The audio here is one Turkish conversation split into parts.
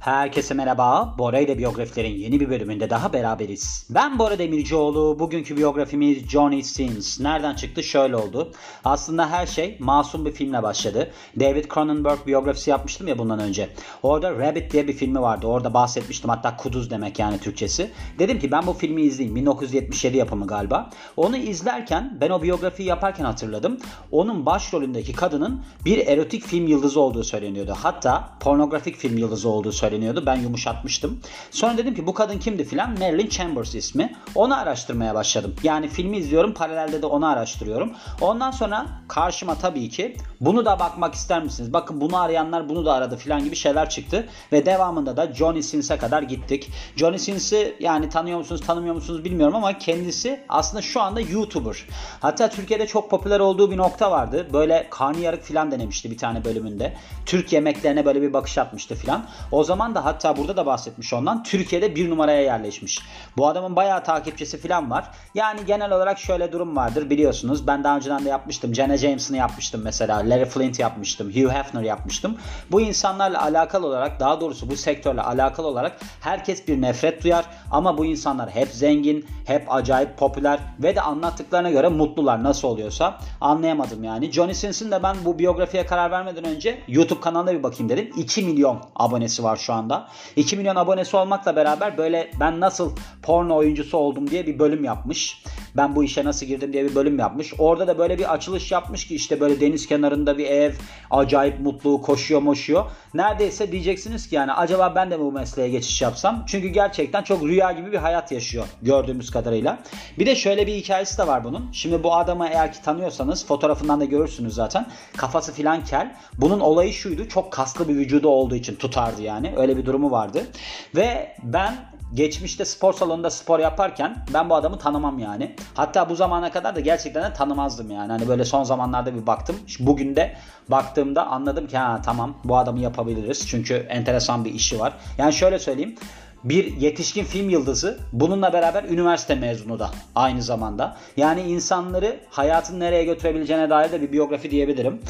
Herkese merhaba. Bora ile biyografilerin yeni bir bölümünde daha beraberiz. Ben Bora Demircioğlu. Bugünkü biyografimiz Johnny Sins. Nereden çıktı? Şöyle oldu. Aslında her şey masum bir filmle başladı. David Cronenberg biyografisi yapmıştım ya bundan önce. Orada Rabbit diye bir filmi vardı. Orada bahsetmiştim. Hatta kuduz demek yani Türkçesi. Dedim ki ben bu filmi izleyeyim. 1977 yapımı galiba. Onu izlerken ben o biyografiyi yaparken hatırladım. Onun başrolündeki kadının bir erotik film yıldızı olduğu söyleniyordu. Hatta pornografik film yıldızı olduğu söyleniyordu söyleniyordu. Ben yumuşatmıştım. Sonra dedim ki bu kadın kimdi filan? Marilyn Chambers ismi. Onu araştırmaya başladım. Yani filmi izliyorum. Paralelde de onu araştırıyorum. Ondan sonra karşıma tabii ki bunu da bakmak ister misiniz? Bakın bunu arayanlar bunu da aradı filan gibi şeyler çıktı. Ve devamında da Johnny Sins'e kadar gittik. Johnny Sins'i yani tanıyor musunuz tanımıyor musunuz bilmiyorum ama kendisi aslında şu anda YouTuber. Hatta Türkiye'de çok popüler olduğu bir nokta vardı. Böyle karnıyarık filan denemişti bir tane bölümünde. Türk yemeklerine böyle bir bakış atmıştı filan. O zaman zaman da hatta burada da bahsetmiş ondan Türkiye'de bir numaraya yerleşmiş. Bu adamın bayağı takipçisi falan var. Yani genel olarak şöyle durum vardır biliyorsunuz. Ben daha önceden de yapmıştım. Jenna Jameson'ı yapmıştım mesela. Larry Flint yapmıştım. Hugh Hefner yapmıştım. Bu insanlarla alakalı olarak daha doğrusu bu sektörle alakalı olarak herkes bir nefret duyar. Ama bu insanlar hep zengin, hep acayip popüler ve de anlattıklarına göre mutlular nasıl oluyorsa anlayamadım yani. Johnny Sins'in de ben bu biyografiye karar vermeden önce YouTube kanalına bir bakayım dedim. 2 milyon abonesi var şu anda. 2 milyon abonesi olmakla beraber böyle ben nasıl porno oyuncusu oldum diye bir bölüm yapmış. Ben bu işe nasıl girdim diye bir bölüm yapmış. Orada da böyle bir açılış yapmış ki işte böyle deniz kenarında bir ev, acayip mutlu, koşuyor moşuyor. Neredeyse diyeceksiniz ki yani acaba ben de mi bu mesleğe geçiş yapsam? Çünkü gerçekten çok rüya gibi bir hayat yaşıyor gördüğümüz kadarıyla. Bir de şöyle bir hikayesi de var bunun. Şimdi bu adamı eğer ki tanıyorsanız fotoğrafından da görürsünüz zaten. Kafası filan kel. Bunun olayı şuydu. Çok kaslı bir vücudu olduğu için tutardı yani. Öyle bir durumu vardı. Ve ben geçmişte spor salonunda spor yaparken ben bu adamı tanımam yani. Hatta bu zamana kadar da gerçekten de tanımazdım yani. Hani böyle son zamanlarda bir baktım. Bugün de baktığımda anladım ki ha tamam bu adamı yapabiliriz. Çünkü enteresan bir işi var. Yani şöyle söyleyeyim bir yetişkin film yıldızı bununla beraber üniversite mezunu da aynı zamanda. Yani insanları hayatın nereye götürebileceğine dair de bir biyografi diyebilirim.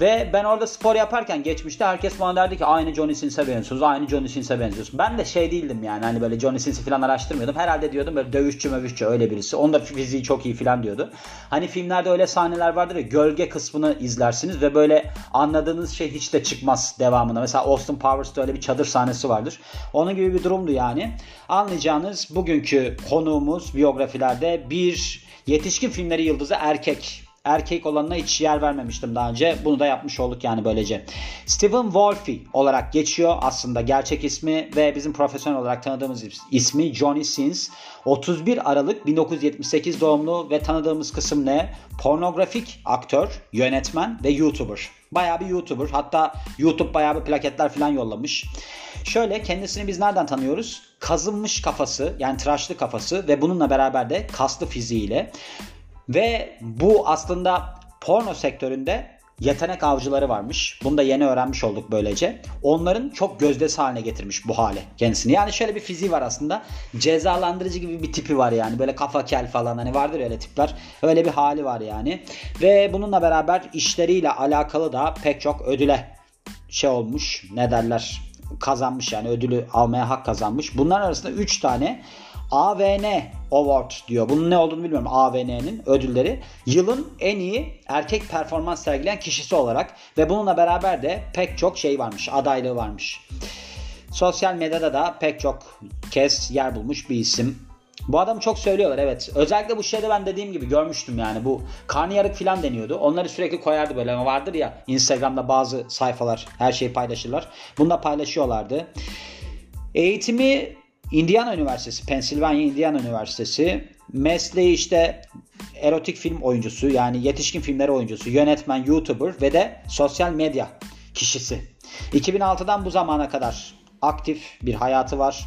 Ve ben orada spor yaparken geçmişte herkes bana derdi ki aynı Johnny Sins'e benziyorsunuz, aynı Johnny Sins'e benziyorsun. Ben de şey değildim yani hani böyle Johnny Sins'i falan araştırmıyordum. Herhalde diyordum böyle dövüşçü mövüşçü öyle birisi. Onda fiziği çok iyi falan diyordu. Hani filmlerde öyle sahneler vardır ya gölge kısmını izlersiniz ve böyle anladığınız şey hiç de çıkmaz devamında. Mesela Austin Powers'ta öyle bir çadır sahnesi vardır. Onun gibi bir durumdu yani. Anlayacağınız bugünkü konuğumuz biyografilerde bir yetişkin filmleri yıldızı erkek erkek olanına hiç yer vermemiştim daha önce. Bunu da yapmış olduk yani böylece. Stephen Wolfe olarak geçiyor aslında gerçek ismi ve bizim profesyonel olarak tanıdığımız ismi Johnny Sins. 31 Aralık 1978 doğumlu ve tanıdığımız kısım ne? Pornografik aktör, yönetmen ve YouTuber. Bayağı bir YouTuber. Hatta YouTube bayağı bir plaketler falan yollamış. Şöyle kendisini biz nereden tanıyoruz? Kazınmış kafası yani tıraşlı kafası ve bununla beraber de kaslı fiziğiyle ve bu aslında porno sektöründe yetenek avcıları varmış. Bunu da yeni öğrenmiş olduk böylece. Onların çok gözdesi haline getirmiş bu hale kendisini. Yani şöyle bir fiziği var aslında. Cezalandırıcı gibi bir tipi var yani. Böyle kafa kel falan hani vardır öyle tipler. Öyle bir hali var yani. Ve bununla beraber işleriyle alakalı da pek çok ödüle şey olmuş. Ne derler? Kazanmış yani ödülü almaya hak kazanmış. Bunların arasında 3 tane AVN Award diyor. Bunun ne olduğunu bilmiyorum. AVN'nin ödülleri. Yılın en iyi erkek performans sergileyen kişisi olarak ve bununla beraber de pek çok şey varmış. Adaylığı varmış. Sosyal medyada da pek çok kez yer bulmuş bir isim. Bu adamı çok söylüyorlar evet. Özellikle bu şeyde ben dediğim gibi görmüştüm yani bu karnıyarık falan deniyordu. Onları sürekli koyardı böyle vardır ya Instagram'da bazı sayfalar her şeyi paylaşırlar. Bunu da paylaşıyorlardı. Eğitimi Indiana Üniversitesi, Pennsylvania Indiana Üniversitesi. Mesleği işte erotik film oyuncusu yani yetişkin filmleri oyuncusu, yönetmen, YouTuber ve de sosyal medya kişisi. 2006'dan bu zamana kadar aktif bir hayatı var.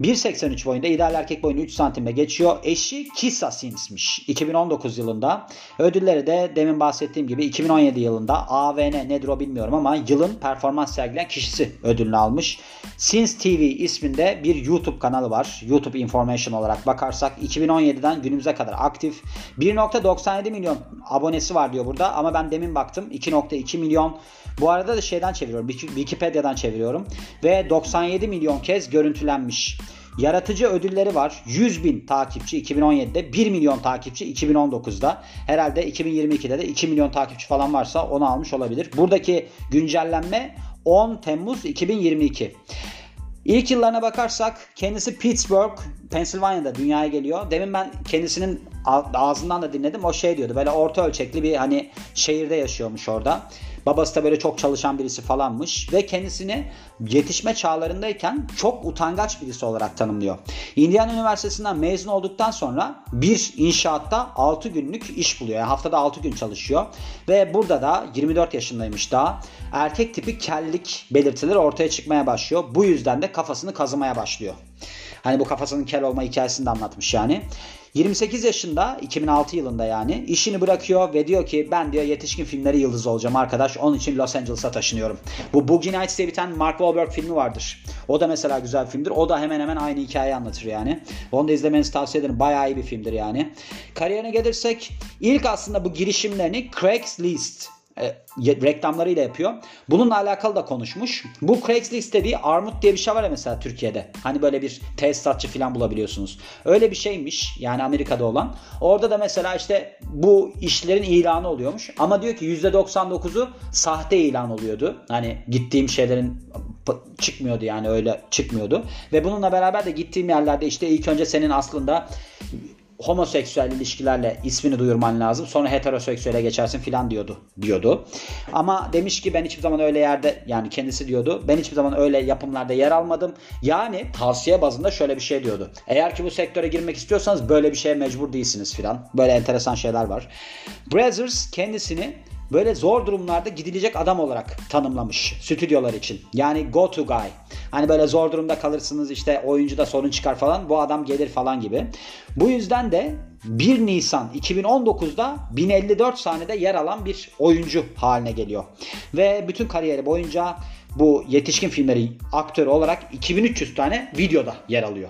1.83 boyunda ideal erkek boyunu 3 santime geçiyor. Eşi Kisa Sims'miş 2019 yılında. Ödülleri de demin bahsettiğim gibi 2017 yılında AVN nedir o bilmiyorum ama yılın performans sergileyen kişisi ödülünü almış. Sins TV isminde bir YouTube kanalı var. YouTube Information olarak bakarsak 2017'den günümüze kadar aktif. 1.97 milyon abonesi var diyor burada ama ben demin baktım 2.2 milyon. Bu arada da şeyden çeviriyorum. Wikipedia'dan çeviriyorum. Ve 97 milyon kez görüntülenmiş. Yaratıcı ödülleri var. 100 bin takipçi 2017'de, 1 milyon takipçi 2019'da. Herhalde 2022'de de 2 milyon takipçi falan varsa onu almış olabilir. Buradaki güncellenme 10 Temmuz 2022. İlk yıllarına bakarsak kendisi Pittsburgh, Pennsylvania'da dünyaya geliyor. Demin ben kendisinin ağzından da dinledim. O şey diyordu böyle orta ölçekli bir hani şehirde yaşıyormuş orada. Babası da böyle çok çalışan birisi falanmış ve kendisini yetişme çağlarındayken çok utangaç birisi olarak tanımlıyor. Indiana Üniversitesi'nden mezun olduktan sonra bir inşaatta 6 günlük iş buluyor. Yani haftada 6 gün çalışıyor ve burada da 24 yaşındaymış daha. Erkek tipi kellik belirtileri ortaya çıkmaya başlıyor. Bu yüzden de kafasını kazımaya başlıyor. Hani bu kafasının kel olma hikayesini de anlatmış yani. 28 yaşında 2006 yılında yani işini bırakıyor ve diyor ki ben diyor yetişkin filmleri yıldız olacağım arkadaş. Onun için Los Angeles'a taşınıyorum. Bu Boogie Nights diye bir Mark Wahlberg filmi vardır. O da mesela güzel bir filmdir. O da hemen hemen aynı hikayeyi anlatır yani. Onu da izlemenizi tavsiye ederim. Bayağı iyi bir filmdir yani. Kariyerine gelirsek ilk aslında bu girişimlerini Craigslist e, reklamlarıyla yapıyor. Bununla alakalı da konuşmuş. Bu Craigslist dediği Armut diye bir şey var ya mesela Türkiye'de. Hani böyle bir tesisatçı falan bulabiliyorsunuz. Öyle bir şeymiş yani Amerika'da olan. Orada da mesela işte bu işlerin ilanı oluyormuş. Ama diyor ki %99'u sahte ilan oluyordu. Hani gittiğim şeylerin çıkmıyordu yani öyle çıkmıyordu. Ve bununla beraber de gittiğim yerlerde işte ilk önce senin aslında homoseksüel ilişkilerle ismini duyurman lazım. Sonra heteroseksüele geçersin filan diyordu diyordu. Ama demiş ki ben hiçbir zaman öyle yerde yani kendisi diyordu. Ben hiçbir zaman öyle yapımlarda yer almadım. Yani tavsiye bazında şöyle bir şey diyordu. Eğer ki bu sektöre girmek istiyorsanız böyle bir şeye mecbur değilsiniz filan. Böyle enteresan şeyler var. Brazzers kendisini böyle zor durumlarda gidilecek adam olarak tanımlamış stüdyolar için. Yani go to guy. Hani böyle zor durumda kalırsınız işte oyuncuda sorun çıkar falan bu adam gelir falan gibi. Bu yüzden de 1 Nisan 2019'da 1054 sahnede yer alan bir oyuncu haline geliyor. Ve bütün kariyeri boyunca bu yetişkin filmleri aktörü olarak 2300 tane videoda yer alıyor.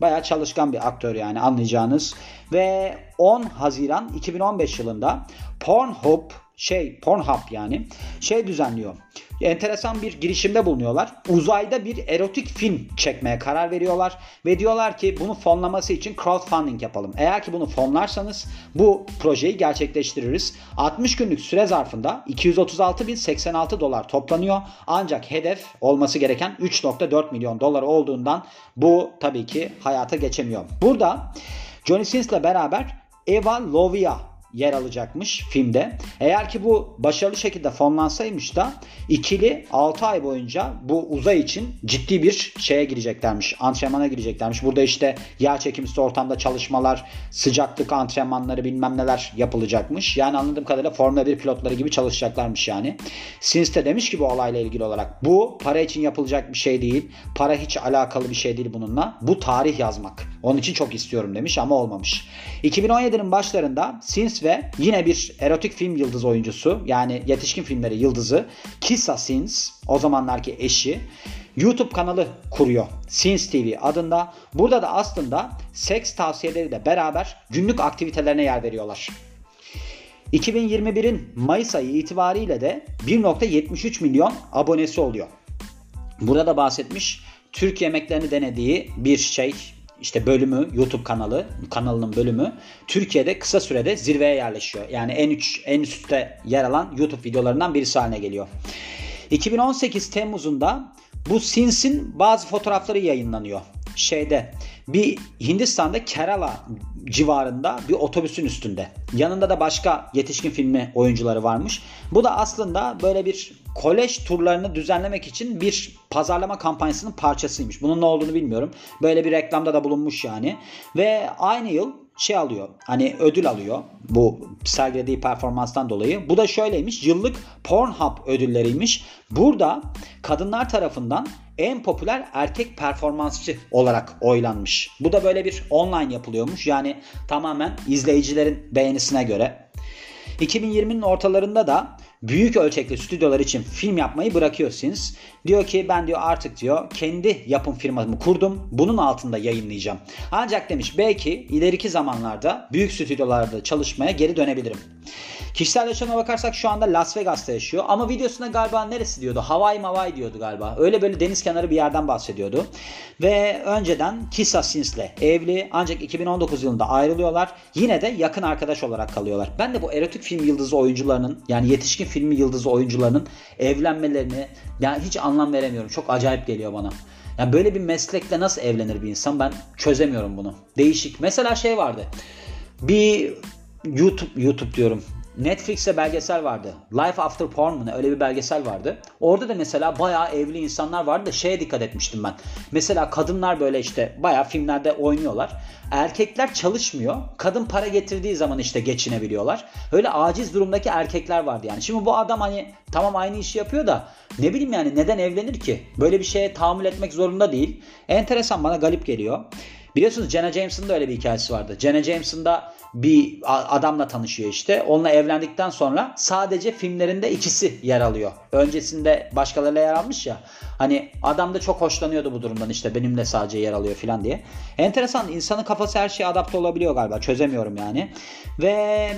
Bayağı çalışkan bir aktör yani anlayacağınız. Ve 10 Haziran 2015 yılında Pornhub şey Pornhub yani şey düzenliyor. Enteresan bir girişimde bulunuyorlar. Uzayda bir erotik film çekmeye karar veriyorlar ve diyorlar ki bunu fonlaması için crowdfunding yapalım. Eğer ki bunu fonlarsanız bu projeyi gerçekleştiririz. 60 günlük süre zarfında 236.086 dolar toplanıyor. Ancak hedef olması gereken 3.4 milyon dolar olduğundan bu tabii ki hayata geçemiyor. Burada Johnny Sins'le beraber Eva Lovia yer alacakmış filmde. Eğer ki bu başarılı şekilde fonlansaymış da ikili 6 ay boyunca bu uzay için ciddi bir şeye gireceklermiş. Antrenmana gireceklermiş. Burada işte yer çekimsiz ortamda çalışmalar, sıcaklık antrenmanları bilmem neler yapılacakmış. Yani anladığım kadarıyla Formula 1 pilotları gibi çalışacaklarmış yani. Sins de demiş ki bu olayla ilgili olarak bu para için yapılacak bir şey değil. Para hiç alakalı bir şey değil bununla. Bu tarih yazmak. Onun için çok istiyorum demiş ama olmamış. 2017'nin başlarında Sins ve yine bir erotik film yıldız oyuncusu yani yetişkin filmleri yıldızı Kissa Sins o zamanlarki eşi YouTube kanalı kuruyor. Sins TV adında. Burada da aslında seks tavsiyeleriyle beraber günlük aktivitelerine yer veriyorlar. 2021'in Mayıs ayı itibariyle de 1.73 milyon abonesi oluyor. Burada da bahsetmiş Türk yemeklerini denediği bir şey işte bölümü YouTube kanalı kanalının bölümü Türkiye'de kısa sürede zirveye yerleşiyor. Yani en üç en üstte yer alan YouTube videolarından birisi haline geliyor. 2018 Temmuz'unda bu Sins'in bazı fotoğrafları yayınlanıyor. Şeyde bir Hindistan'da Kerala civarında bir otobüsün üstünde. Yanında da başka yetişkin filmi oyuncuları varmış. Bu da aslında böyle bir kolej turlarını düzenlemek için bir pazarlama kampanyasının parçasıymış. Bunun ne olduğunu bilmiyorum. Böyle bir reklamda da bulunmuş yani. Ve aynı yıl şey alıyor. Hani ödül alıyor bu sergilediği performanstan dolayı. Bu da şöyleymiş. Yıllık Pornhub ödülleriymiş. Burada kadınlar tarafından en popüler erkek performansçı olarak oylanmış. Bu da böyle bir online yapılıyormuş. Yani tamamen izleyicilerin beğenisine göre. 2020'nin ortalarında da büyük ölçekli stüdyolar için film yapmayı bırakıyorsunuz. Diyor ki ben diyor artık diyor kendi yapım firmamı kurdum. Bunun altında yayınlayacağım. Ancak demiş belki ileriki zamanlarda büyük stüdyolarda çalışmaya geri dönebilirim. Kişisel yaşamına bakarsak şu anda Las Vegas'ta yaşıyor. Ama videosunda galiba neresi diyordu? Hawaii Mavai diyordu galiba. Öyle böyle deniz kenarı bir yerden bahsediyordu. Ve önceden Kissa Sins'le evli ancak 2019 yılında ayrılıyorlar. Yine de yakın arkadaş olarak kalıyorlar. Ben de bu erotik film yıldızı oyuncularının yani yetişkin filmi yıldızı oyuncularının evlenmelerini yani hiç anlam veremiyorum. Çok acayip geliyor bana. Yani böyle bir meslekle nasıl evlenir bir insan ben çözemiyorum bunu. Değişik. Mesela şey vardı. Bir YouTube YouTube diyorum. Netflix'te belgesel vardı. Life After Porn mu ne? Öyle bir belgesel vardı. Orada da mesela bayağı evli insanlar vardı da şeye dikkat etmiştim ben. Mesela kadınlar böyle işte bayağı filmlerde oynuyorlar. Erkekler çalışmıyor. Kadın para getirdiği zaman işte geçinebiliyorlar. Öyle aciz durumdaki erkekler vardı yani. Şimdi bu adam hani tamam aynı işi yapıyor da ne bileyim yani neden evlenir ki? Böyle bir şeye tahammül etmek zorunda değil. Enteresan bana galip geliyor. Biliyorsunuz Jenna Jameson'da öyle bir hikayesi vardı. Jenna Jameson'da bir adamla tanışıyor işte. Onunla evlendikten sonra sadece filmlerinde ikisi yer alıyor. Öncesinde başkalarıyla yer almış ya. Hani adam da çok hoşlanıyordu bu durumdan işte benimle sadece yer alıyor falan diye. Enteresan insanın kafası her şeye adapte olabiliyor galiba. Çözemiyorum yani. Ve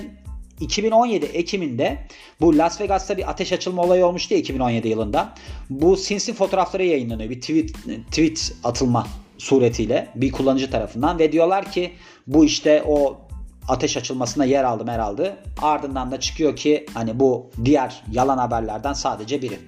2017 Ekim'inde bu Las Vegas'ta bir ateş açılma olayı olmuştu 2017 yılında. Bu sinsi fotoğrafları yayınlanıyor. Bir tweet, tweet atılma suretiyle bir kullanıcı tarafından ve diyorlar ki bu işte o ateş açılmasına yer aldı herhalde. Ardından da çıkıyor ki hani bu diğer yalan haberlerden sadece biri.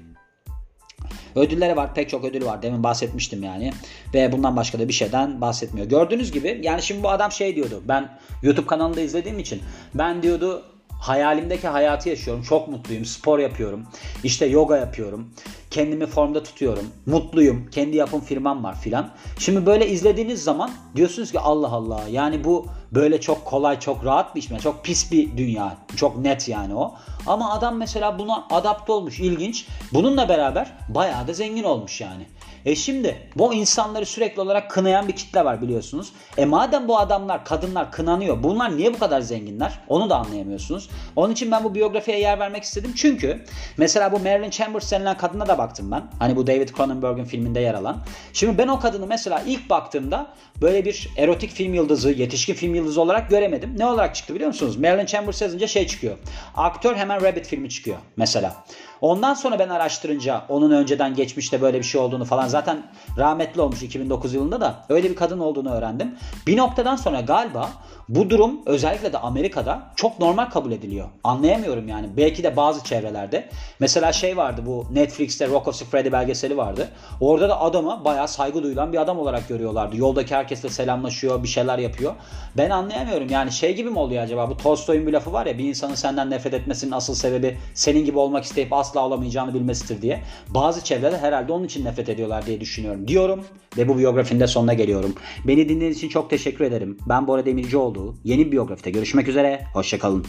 Ödülleri var. Pek çok ödülü var. Demin bahsetmiştim yani. Ve bundan başka da bir şeyden bahsetmiyor. Gördüğünüz gibi yani şimdi bu adam şey diyordu. Ben YouTube kanalında izlediğim için ben diyordu hayalimdeki hayatı yaşıyorum. Çok mutluyum. Spor yapıyorum. İşte yoga yapıyorum. Kendimi formda tutuyorum. Mutluyum. Kendi yapım firmam var filan. Şimdi böyle izlediğiniz zaman diyorsunuz ki Allah Allah yani bu böyle çok kolay, çok rahat bir iş mi? Çok pis bir dünya. Çok net yani o. Ama adam mesela buna adapte olmuş. ilginç. Bununla beraber bayağı da zengin olmuş yani. E şimdi bu insanları sürekli olarak kınayan bir kitle var biliyorsunuz. E madem bu adamlar, kadınlar kınanıyor. Bunlar niye bu kadar zenginler? Onu da anlayamıyorsunuz. Onun için ben bu biyografiye yer vermek istedim. Çünkü mesela bu Marilyn Chambers denilen kadına da baktım ben. Hani bu David Cronenberg'in filminde yer alan. Şimdi ben o kadını mesela ilk baktığımda böyle bir erotik film yıldızı, yetişkin film yıldızı olarak göremedim. Ne olarak çıktı biliyor musunuz? Marilyn Chambers yazınca şey çıkıyor. Aktör hemen Rabbit filmi çıkıyor mesela. Ondan sonra ben araştırınca onun önceden geçmişte böyle bir şey olduğunu falan zaten rahmetli olmuş 2009 yılında da öyle bir kadın olduğunu öğrendim. Bir noktadan sonra galiba bu durum özellikle de Amerika'da çok normal kabul ediliyor. Anlayamıyorum yani. Belki de bazı çevrelerde. Mesela şey vardı bu Netflix'te Rock of Freddy belgeseli vardı. Orada da adamı bayağı saygı duyulan bir adam olarak görüyorlardı. Yoldaki herkesle selamlaşıyor, bir şeyler yapıyor. Ben anlayamıyorum yani şey gibi mi oluyor acaba? Bu Tolstoy'un bir lafı var ya bir insanın senden nefret etmesinin asıl sebebi senin gibi olmak isteyip asla olamayacağını bilmesidir diye. Bazı çevreler herhalde onun için nefret ediyorlar diye düşünüyorum. Diyorum ve bu biyografinin de sonuna geliyorum. Beni dinlediğiniz için çok teşekkür ederim. Ben Bora Demircioğlu. Yeni bir biyografide görüşmek üzere. Hoşçakalın.